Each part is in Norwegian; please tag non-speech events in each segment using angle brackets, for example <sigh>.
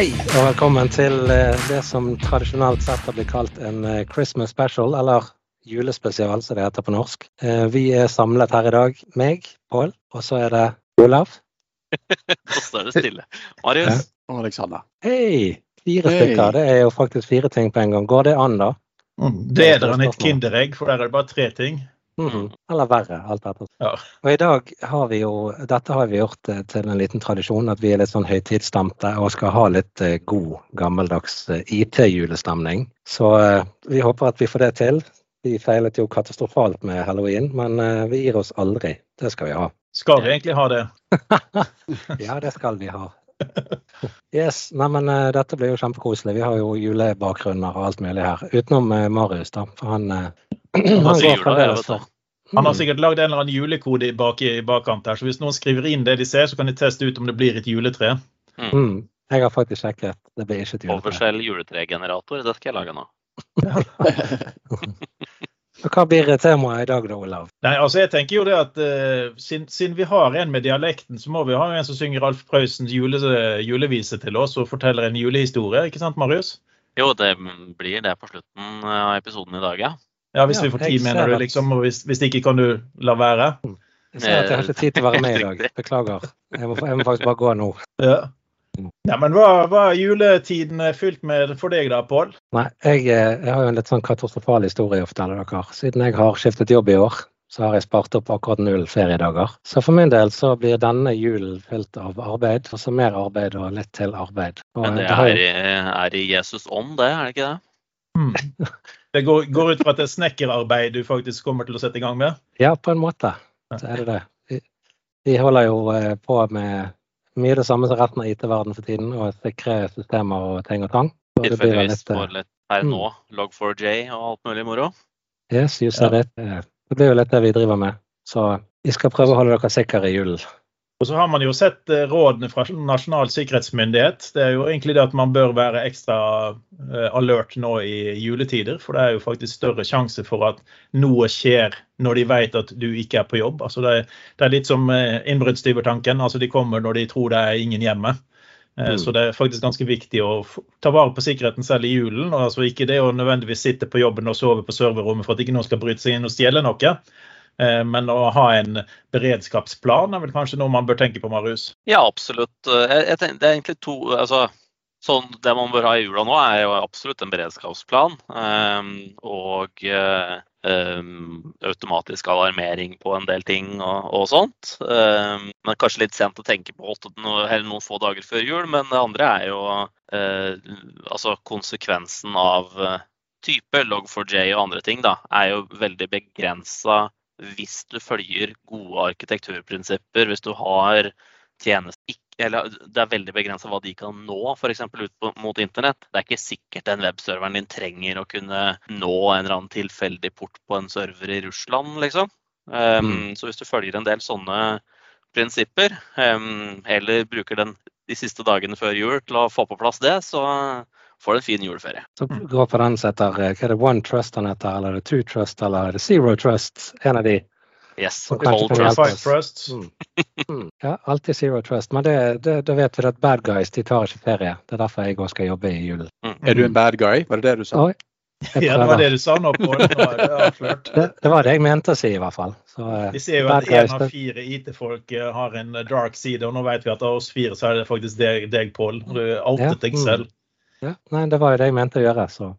Hei, og velkommen til eh, det som tradisjonelt sett har blitt kalt en eh, Christmas special, eller julespesial, som det heter på norsk. Eh, Vi er samlet her i dag. Meg, Pål, og så er det Olav. <laughs> Så står det stille. Marius, Og Alexander. Hei! Fire hey. stykker. Det er jo faktisk fire ting på en gang. Går det an, da? Det er enn et kinderegg, for der er det bare tre ting. Mhm. Eller verre, alt etter. Ja. Og i dag har vi jo Dette har vi gjort eh, til en liten tradisjon, at vi er litt sånn høytidsstemte og skal ha litt eh, god, gammeldags eh, IT-julestemning. Så vi håper at vi får det til. Vi feilet jo katastrofalt med halloween, men vi gir oss aldri. Det skal vi ha. Skal vi egentlig ha det? <laughs> Ja, det skal vi ha. Yes, nei, men Dette blir jo kjempekoselig. Vi har jo julebakgrunner og alt mulig her. Utenom Marius, da. For han, han har går jula. Han har sikkert lagd en eller annen julekode i, bak, i bakkant her, så hvis noen skriver inn det de ser, så kan de teste ut om det blir et juletre. Mm. Jeg har faktisk sjekket. Det blir ikke et juletre. Overskjell juletregenerator. Det skal jeg lage nå. <laughs> Hva blir temaet i dag da, Olav? Nei, altså jeg tenker jo det at uh, siden, siden vi har en med dialekten, så må vi ha en som synger Alf Prøysens jule, julevise til oss og forteller en julehistorie. Ikke sant, Marius? Jo, det blir det på slutten av episoden i dag, ja. Ja, hvis Ja, vi får tid, mener du, liksom. Og hvis, hvis ikke, kan du la være. Jeg ser at jeg har ikke tid til å være med i dag. Beklager. Jeg må, jeg må faktisk bare gå nå. Ja. ja men hva, hva er juletiden fylt med for deg da, Pål? Nei, jeg, eh, jeg har jo en litt sånn katastrofal historie å fortelle dere. Siden jeg har skiftet jobb i år, så har jeg spart opp akkurat null feriedager. Så for min del så blir denne julen fylt av arbeid, og så mer arbeid og litt til arbeid. Og Men det er i, er i Jesus ånd, det, er det ikke det? Hmm. <laughs> Det går, går ut fra at det er snekkerarbeid du faktisk kommer til å sette i gang med? Ja, på en måte. Så er det det. Vi, vi holder jo eh, på med mye det samme som resten av IT-verden for tiden, og sikre systemer og ting og tang. Og det blir vel Tilfeldigvis litt, eh, litt her Mm. nå. Log4j og alt mulig moro. Yes, just det. it. Eh, Det blir jo litt det vi driver med. Så vi skal prøve å holde dere sikre i julen. Og så har man jo sett eh, rådene fra Nasjonal sikkerhetsmyndighet. Det er jo egentlig det at man bør være ekstra eh, alert nå i juletider. For det er jo faktisk større sjanse for at noe skjer når de vet at du ikke er på jobb. Altså det, er, det litt som eh, innbruddstyvertanken. Altså de kommer når de tror det er ingen hjemme. Mm. Så det er faktisk ganske viktig å ta vare på sikkerheten selv i julen. og altså Ikke det å nødvendigvis sitte på jobben og sove på serverrommet for at ikke noen skal bryte seg inn og stjele noe. Eh, Men å ha en beredskapsplan er vel kanskje noe man bør tenke på, Marius? Ja, absolutt. Eh, tenker, det er egentlig to altså, sånn, Det man bør ha i jula nå, er jo absolutt en beredskapsplan. og eh, ehm, automatisk alarmering på en del ting og, og sånt. Men kanskje litt sent å tenke på eller noen få dager før jul. Men det andre er jo altså konsekvensen av type log4j og andre ting, da, er jo veldig begrensa hvis du følger gode arkitekturprinsipper. Hvis du har tjenester eller Det er veldig begrensa hva de kan nå, f.eks. ut på, mot internett. Det er ikke sikkert den webserveren din trenger å kunne nå en eller annen tilfeldig port på en server i Russland, liksom. Um, Så hvis du følger en del sånne prinsipper, um, eller bruker den de siste dagene før jul til å få på plass det, så får en fin juleferie. Så går på den som heter eh, Hva er det One Trust han heter, eller er det Two Trust, eller er det Zero Trust? En av de. Yes, cold trust. Mm. Mm. Ja, alltid Zero Trust. Men det, det, da vet vi at bad guys de tar ikke ferie. Det er derfor jeg òg skal jobbe i julen. Er du en bad guy? Var det det du sa? Oi. Ja, det var det du sa nå, på det. Var det jeg mente å si, i hvert fall. Så, eh, Vi ser jo at én av fire IT-folk eh, har en dark side, og nå vet vi at av oss fire så er det faktisk deg, deg Pål. Du Ja, outet deg mm. selv. Ja, nei, det var jo det jeg mente å gjøre. Så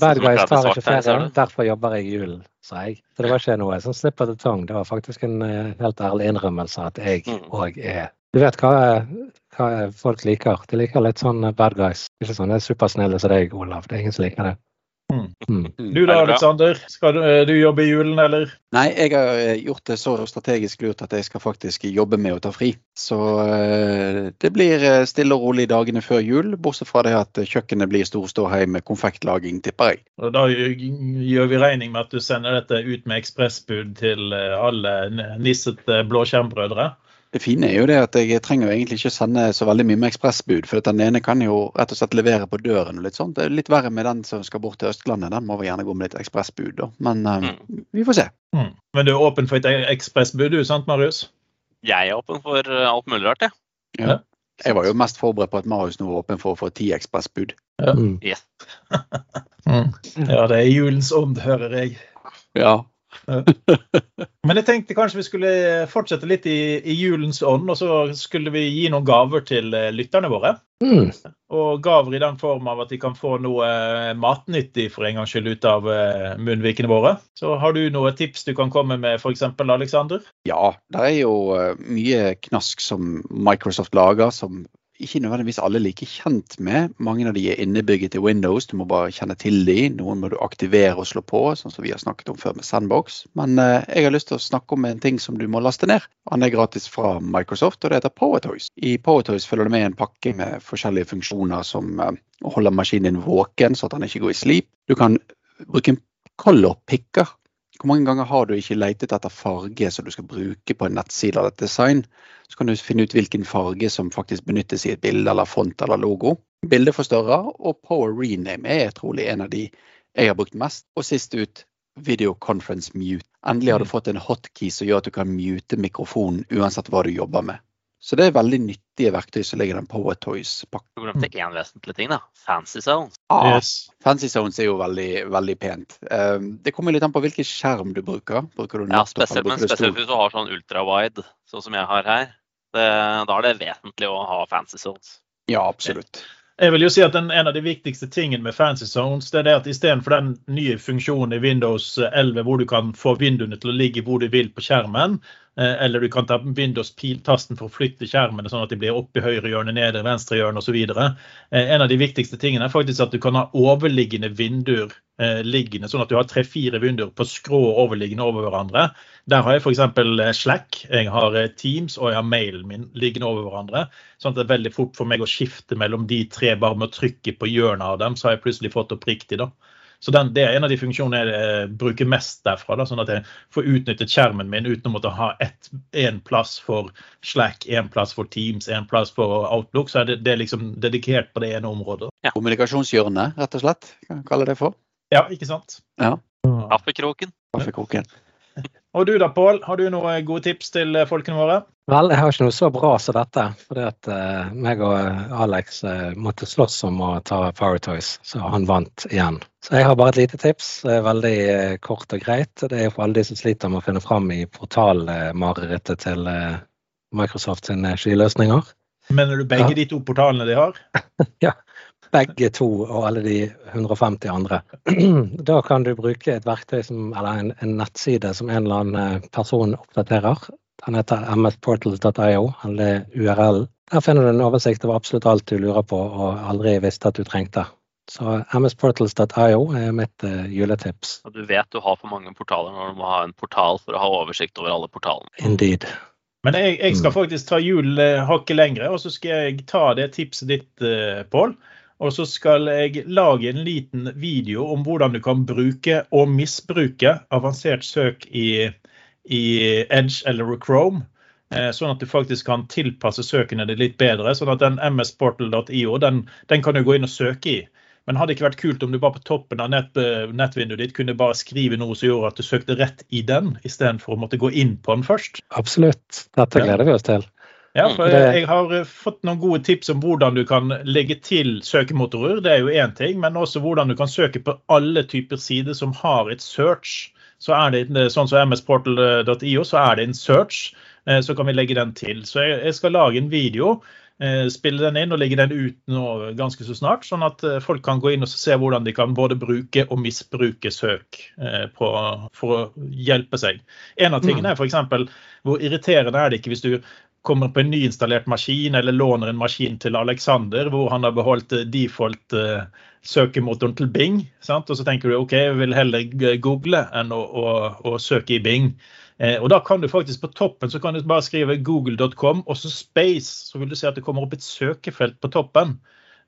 bad guys tar ikke her, ser ferie, du. derfor jobber jeg i julen, sa jeg. Så det var ikke noe sånn slipp the tongue. Det var faktisk en eh, helt ærlig innrømmelse at jeg Mm. òg er Du vet hva, hva folk liker. De liker litt sånn bad guys. Ikke sånn det er supersnille som deg, Olav. Det er ingen som liker det. Mm. Mm. Du da. Alexander. Skal du, eh, du jobbe i julen, eller? Nei, jeg har eh, gjort det så strategisk lurt at jeg skal faktisk jobbe med å ta fri. Så eh, det blir stille og rolig dagene før jul, bortsett fra det at kjøkkenet blir stor ståhei med konfektlaging, tipper jeg. Og da gjør vi regning med at du sender dette ut med ekspressbud til alle nissete blåskjermbrødre. Det fine er jo det at jeg trenger jo egentlig ikke sende så veldig mye med ekspressbud, for den ene kan jo rett og slett levere på døren og litt sånt. Det er litt verre med den som skal bort til Østlandet, den må vi gjerne gå med litt ekspressbud, da. Men mm. vi får se. Mm. Men du er åpen for et ekspressbud, du, sant, Marius? Jeg er åpen for eh, alt mulig rart, jeg. Ja. Jeg var jo mest forberedt på at Marius nå var åpen for å få ti ekspressbud. Mm. Yes. <laughs> Mm. Ja, det er julens ånd, hører jeg. Ja. <laughs> Men jeg tenkte kanskje vi skulle fortsette litt i, i julens ånd, og så skulle vi gi noen gaver til eh, lytterne våre. Mm. Og gaver i den form av at de kan få noe eh, matnyttig for en gangs skyld ut av eh, munnvikene våre. Så har du noen tips du kan komme med, f.eks. Alexander? ja, det er jo mye knask som Microsoft lager, som ikke nødvendigvis alle like kjent med. Mange av de er innebygget i Windows, du må bare kjenne til de. Noen må du aktivere og slå på, sånn som vi har snakket om før med Sandbox. Men eh, jeg har lyst til å snakke om en ting som du må laste ned. Den er gratis fra Microsoft, og det heter PowerToys. I PowerToys følger det med en pakke med forskjellige funksjoner som eh, holder maskinen din våken, så at den ikke går i slip. Du kan bruke en color picker. Hvor mange ganger har du ikke letet etter farge som du skal bruke på en nettside eller et design? Så kan du finne ut hvilken farge som faktisk benyttes i et bilde eller font eller logo. Bildeforstørrer og Power Rename er trolig en av de jeg har brukt mest. Og sist ut Video Conference Mute. Endelig har du fått en hotkey som gjør at du kan mute mikrofonen uansett hva du jobber med. Så det er veldig nyttige verktøy som ligger i den Power Toys-pakken. Du glemte én vesentlig ting, da. Fancy Zones. Ah, Yes. Fancy Zones er jo veldig, veldig pent. Um, det kommer litt an på hvilken skjerm du bruker. Bruker du Ja, spesielt, men spesielt hvis du har sånn ultrawide, sånn som jeg har her. Det, da er det vesentlig å ha fancy zones. Ja, absolutt. Jeg vil jo si at den, En av de viktigste tingene med Fancy Zones det er det at istedenfor den nye funksjonen i Windows 11 hvor du kan få vinduene til å ligge hvor du vil på skjermen, eller du kan ta Windows-piltasten for å flytte skjermene sånn at de blir opp i høyre hjørne, nede venstre hjørne osv. Eh, en av de viktigste tingene er faktisk at du kan ha overliggende vinduer eh, liggende, sånn at du har tre-fire vinduer på skrå overliggende over hverandre. Der har jeg f.eks. Slack, jeg har eh, Teams og jeg har mailen min liggende over hverandre. Sånn at det er veldig fort for meg å skifte mellom de tre bare med å trykke på hjørnet av dem, så har jeg plutselig fått opp riktig. da. Så den, Det er en av de funksjonene jeg eh, bruker mest derfra. Da, sånn at jeg får utnyttet skjermen min uten å måtte ha én plass for Slack, én plass for Teams, én plass for Outlook. Så er det, det er liksom dedikert på det ene området. Kommunikasjonshjørnet, rett og slett. Kan kalle det for. Ja, ikke sant? Ja. Kaffekroken. Kaffekroken. Og du da, Pål, har du noen gode tips til eh, folkene våre? Vel, jeg har ikke noe så bra som dette. fordi at uh, meg og Alex uh, måtte slåss om å ta Power Toys, så han vant igjen. Så jeg har bare et lite tips. Det er veldig uh, kort og greit. Det er for alle de som sliter med å finne fram i portalmarerittet til eh, Microsoft sine skyløsninger. Mener du begge Ja. de to portalene de har? <laughs> Begge to og alle de 150 andre. <clears throat> Da kan du bruke et verktøy som, eller en, en nettside som en eller annen eh, person oppdaterer. Den heter msportals.io, eller URL. Der finner du en oversikt over absolutt alt du lurer på og aldri visste at du trengte. Så msportals.io er mitt eh, juletips. Og du vet du har for mange portaler når du må ha en portal for å ha oversikt over alle portalene. Indeed. Men jeg, jeg skal Mm. faktisk ta jul eh, hakket lengre, og så skal jeg ta det tipset ditt, Pål. Og så skal jeg lage en liten video om hvordan du kan bruke og misbruke avansert søk i, i Edge eller Chrome. eh, Sånn at du faktisk kan tilpasse søkene dine litt bedre. Sånn at den msportal.io den, den kan du gå inn og søke i. Men hadde det ikke vært kult om du bare på toppen av nett, nettvinduet ditt kunne bare skrive noe som gjorde at du søkte rett i den, istedenfor å måtte gå inn på den først? Absolutt. Dette gleder vi oss til. Ja, Mm, for jeg har fått noen gode tips om hvordan du kan legge til søkemotorer. Det er jo én ting, men også hvordan du kan søke på alle typer sider som har et search. Så er det sånn som msportal.io, så er det en search. eh, Så kan vi legge den til. Så jeg skal lage en video, eh, spille den inn og legge den ut nå ganske så snart. Sånn at eh, folk kan gå inn og se hvordan de kan både bruke og misbruke søk på, for å hjelpe seg. En av tingene er f.eks. hvor irriterende er det ikke hvis du kommer på en nyinstallert maskin eller låner en maskin til Alexander hvor han har beholdt eh, default eh, søkemotoren til Bing. Sant? Og så tenker du OK, jeg vil heller google enn å, å, å søke i Bing. Eh, og da kan du faktisk på toppen så kan du bare skrive google.com og så space, så vil du se at det kommer opp et søkefelt på toppen.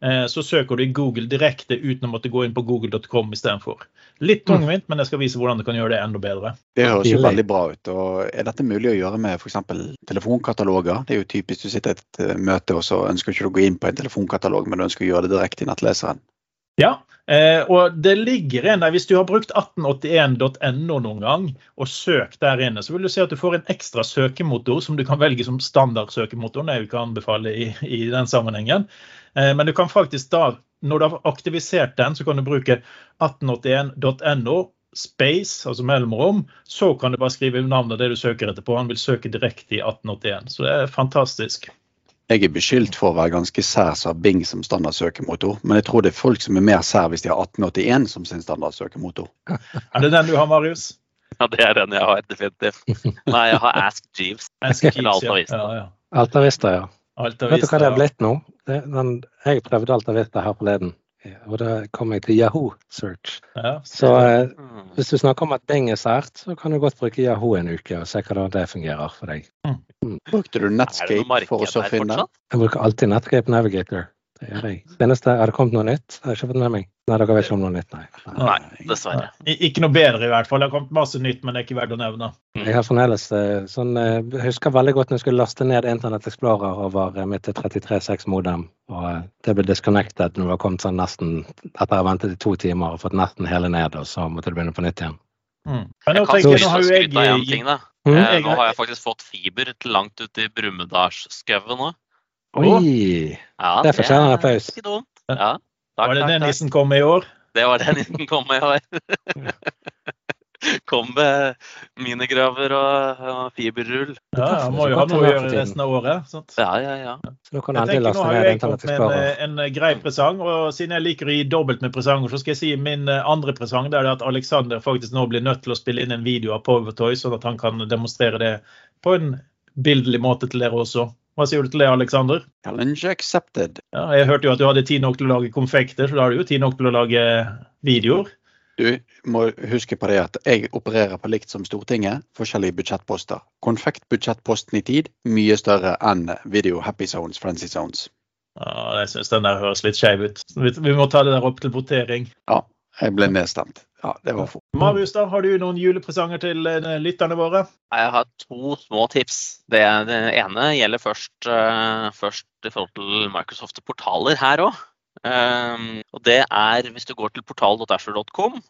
Eh, så søker du i Google direkte uten å måtte gå inn på google.com istedenfor. Litt tungvint, men jeg skal vise hvordan du kan gjøre det enda bedre. Det høres jo veldig bra ut. og Er dette mulig å gjøre med f.eks. telefonkataloger? Det er jo typisk du sitter i et eh, møte og så ønsker ikke du å gå inn på en telefonkatalog, men du ønsker å gjøre det direkte i nettleseren. Ja, eh, og det ligger en der. Hvis du har brukt 1881.no noen gang og søkt der inne, så vil du se at du får en ekstra søkemotor som du kan velge som standardsøkemotor. Det jeg kan ikke anbefale i, i den sammenhengen. Eh, men du kan faktisk da, når du har aktivisert den, så kan du bruke 1881.no space, altså mellomrom, så kan du bare skrive navnet det du søker etter på. Han vil søke direkte i 1881. Så det er fantastisk. Jeg er beskyldt for å være ganske sær som har Bing som standard søkemotor, men jeg tror det er folk som er mer sær hvis de har 1881 som sin standard søkemotor. <laughs> Er det den du har, Marius? Ja, det er den jeg har, definitivt. Nei, jeg har Ask Jeeves. Ask Jeeves, ja. Ja. Altavista, ja. Vet du hva det har blitt nå? Det, den, jeg prøvde Altavista her forleden, og da kom jeg til Yahoo Search. Ja. Så eh, Mm. hvis du snakker om at Bing er sært, så kan du godt bruke Yahoo en uke og se hvordan det fungerer for deg. Brukte du Er det noe Netscape for å fortsatt? Jeg bruker alltid Netscape Navigator. Det gjør jeg. Seneste, har det kommet noe nytt? Har jeg ikke fått med meg? Nei, dere vet ikke om noe nytt, nei. nei. Dessverre. Ikke noe bedre i hvert fall. Det har kommet masse nytt, men det er ikke verdt å nevne. Jeg har fremdeles eh, sånn eh, Jeg husker veldig godt når jeg skulle laste ned Internett Explorer over midt mitt 33.6 modem. Og eh, det ble disconnected når det var kommet sånn nesten etter å ha ventet i to timer og fått nesten hele ned, og så måtte du begynne på nytt igjen. Mm. Jeg kan skryte har av en ting, da. Mm. Eh, jeg- Nå har jeg faktisk fått fiber til langt ute i Brumunddalsskauen nå. Oi! Ja, Det fortjener en er applaus. Ikke dumt. Ja, takk, Var det den det nissen kom med i år? Det var den nissen kom med i år. <laughs> Kom med minigraver og, og fiberrull. Ja, Han må jo ha noe å gjøre resten av året. Sant? Ja, ja, ja. Så nå kan Jeg tenker, nå har jeg kommet med en, en eh, grei presang, og siden jeg liker å gi dobbelt med presanger, så skal jeg si min eh, andre presang. Det er at Alexander faktisk nå blir nødt til å spille inn en video av Powertoy, sånn at han kan demonstrere det på en bildelig måte til dere også. Hva sier du til det, Alexander? Challenge accepted. Ja, jeg hørte jo at du hadde tid nok til å lage konfekter, så da har du jo tid nok til å lage videoer. Du må huske på det at jeg opererer på likt som Stortinget, forskjellige budsjettposter. Konfektbudsjettposten i tid mye større enn video happy zones, frenzy zones. Ja, jeg syns den der høres litt skeiv ut. Vi vi må ta det der opp til votering. Ja, jeg ble nedstemt. Ja, det var fort. Marius, da, har du noen julepresanger til eh, lytterne våre? Jeg har to små tips. Det, det ene gjelder først, uh, først i forhold til Microsoft portaler her òg. og det er hvis du går til portal.asher.com,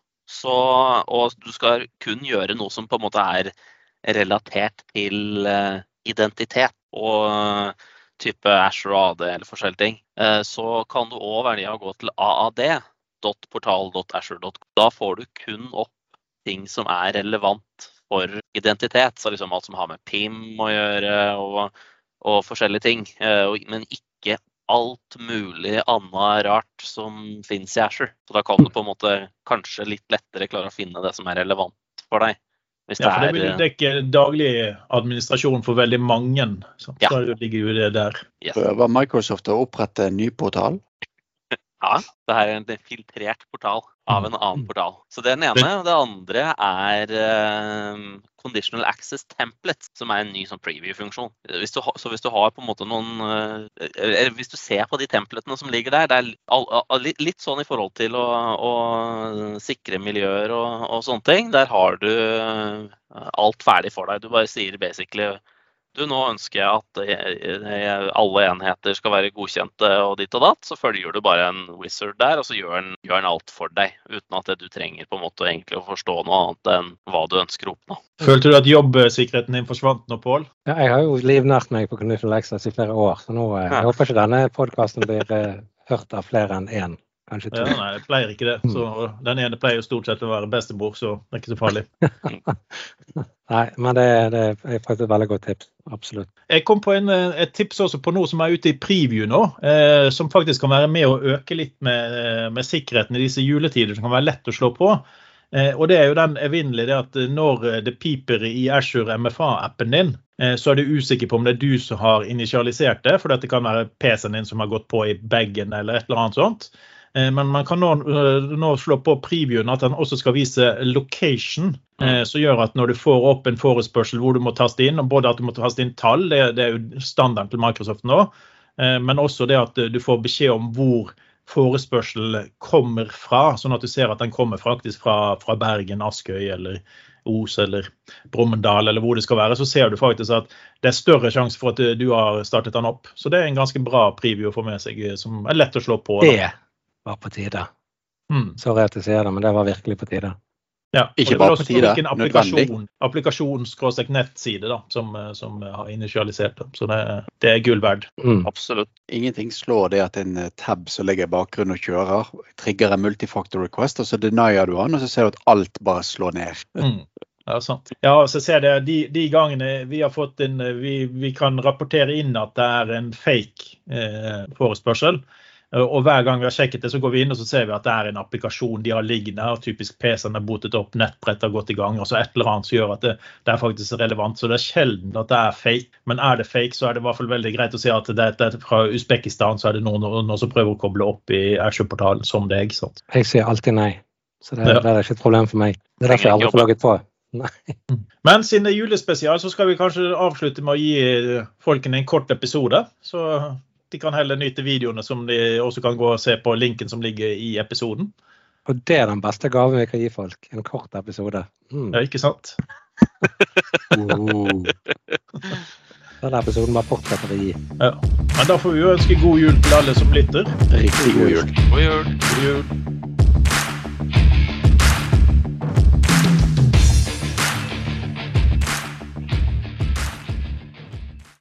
og du skal kun gjøre noe som på en måte er relatert til uh, identitet og uh, type Ashore AD eller forskjellige ting, eh, så kan du òg velge å gå til aad.portal.asher.com. Da får du kun opp ting som er relevant for identitet. Så liksom alt som har med PIM å gjøre og, og forskjellige ting. Eh, Men ikke alt mulig annet rart som finnes i Asher. Så da kan du på en måte kanskje litt lettere klare å finne det som er relevant for deg. Hvis Ja, for det det vil eh, dekke daglig administrasjon for veldig mange. Så Ja. så ligger jo det der. yes. Microsoft å opprette en ny portal? Ja, det er en filtrert portal av en annen portal. Så det er den ene. Og det andre er eh, Conditional Access Template, som er en ny sånn preview-funksjon. Så hvis du har på en måte noen Eller hvis du ser på de templetene som ligger der, det er all, all, litt, litt sånn i forhold til å, å sikre miljøer og, og sånne ting. Der har du uh, alt ferdig for deg. Du bare sier basically du, nå ønsker jeg at alle enheter skal være godkjente og ditt og datt. Så følger du bare en wizard der, og så gjør den, gjør den alt for deg. Uten at du trenger på en måte egentlig å forstå noe annet enn hva du ønsker å oppnå. Følte du at jobbsikkerheten din forsvant nå, Pål? Ja, jeg har jo livnært meg på Conditional Lexus i flere år, så nå eh, jeg håper ikke denne podkasten blir eh, hørt av flere enn én. Kanskje to. Ja, nei, jeg pleier ikke det. Så Den ene pleier jo stort sett å være bestemor, så det er ikke så farlig. <laughs> Nei, men det, det er faktisk et veldig godt tips. Absolutt. Jeg kom på en, eh, et tips også på noe som er ute i preview nå, eh, som faktisk kan være med å øke litt med, med sikkerheten i disse juletider, som kan være lett å slå på. Eh, og det er jo den evinnelige det at når det piper i Azure MFA-appen din, eh, så er du usikker på om det er du som har initialisert det, for det kan være PC-en din som har gått på i bagen eller et eller annet sånt. Eh, Men man kan nå, eh, nå slå på previewen at den også skal vise location, eh, som gjør at når du får opp en forespørsel hvor du må taste inn, og både at du må taste inn tall, det, det er jo standarden til Microsoft nå, men også det at du får beskjed om hvor forespørselen kommer fra, sånn at du ser at den kommer faktisk fra, fra Bergen, Askøy eller Os eller Brumunddal eller hvor det skal være, så ser du faktisk at det er større sjanse for at du har startet den opp. Så det er en ganske bra preview å få med seg, som er lett å slå på. da. Det var på tide. Mm. Sorry at jeg sier det, men det var virkelig på tide. Ja. Ikke bare på tide, nødvendig. applikasjon, applikasjon-nettside da, som, eh, som har initialisert det. Så det, det er gull verdt. Mm. Absolutt. Ingenting slår det at en eh, tab som ligger i bakgrunnen og kjører, trigger en multifactor request, og så denier du han, og så ser du at alt bare slår ned. Mm. Ja, sant. Ja, så ser jeg de, de gangene vi har fått en vi, vi kan rapportere inn at det er en fake eh, forespørsel. Eh, Og hver gang vi har sjekket det, så går vi inn og så ser vi at det er en applikasjon de har liggende. og Typisk PC-en er botet opp, nettbrett har gått i gang. og så Et eller annet som gjør at det, det er faktisk relevant. Så det er sjelden at det er fake. Men er det fake, så er det i hvert fall veldig greit å si at det, det er fra Usbekistan, så er det noen, noen som prøver å koble opp i Azure-portalen som deg. sant? Jeg sier alltid nei. Så det, Ja. det er ikke et problem for meg. Det er derfor jeg aldri får laget på. <laughs> Men siden det er julespesial, så skal vi kanskje avslutte med å gi folkene en kort episode. Så de kan heller nyte videoene som de også kan gå og se på linken som ligger i episoden. Og det er den beste gaven vi kan gi folk. En kort episode. Mm. Ja, ikke sant? <laughs> Uh. Denne episoden bare fortsetter å gi. Ja. Men da får vi jo ønske god jul til alle som lytter. Riktig god jul. God jul. God jul.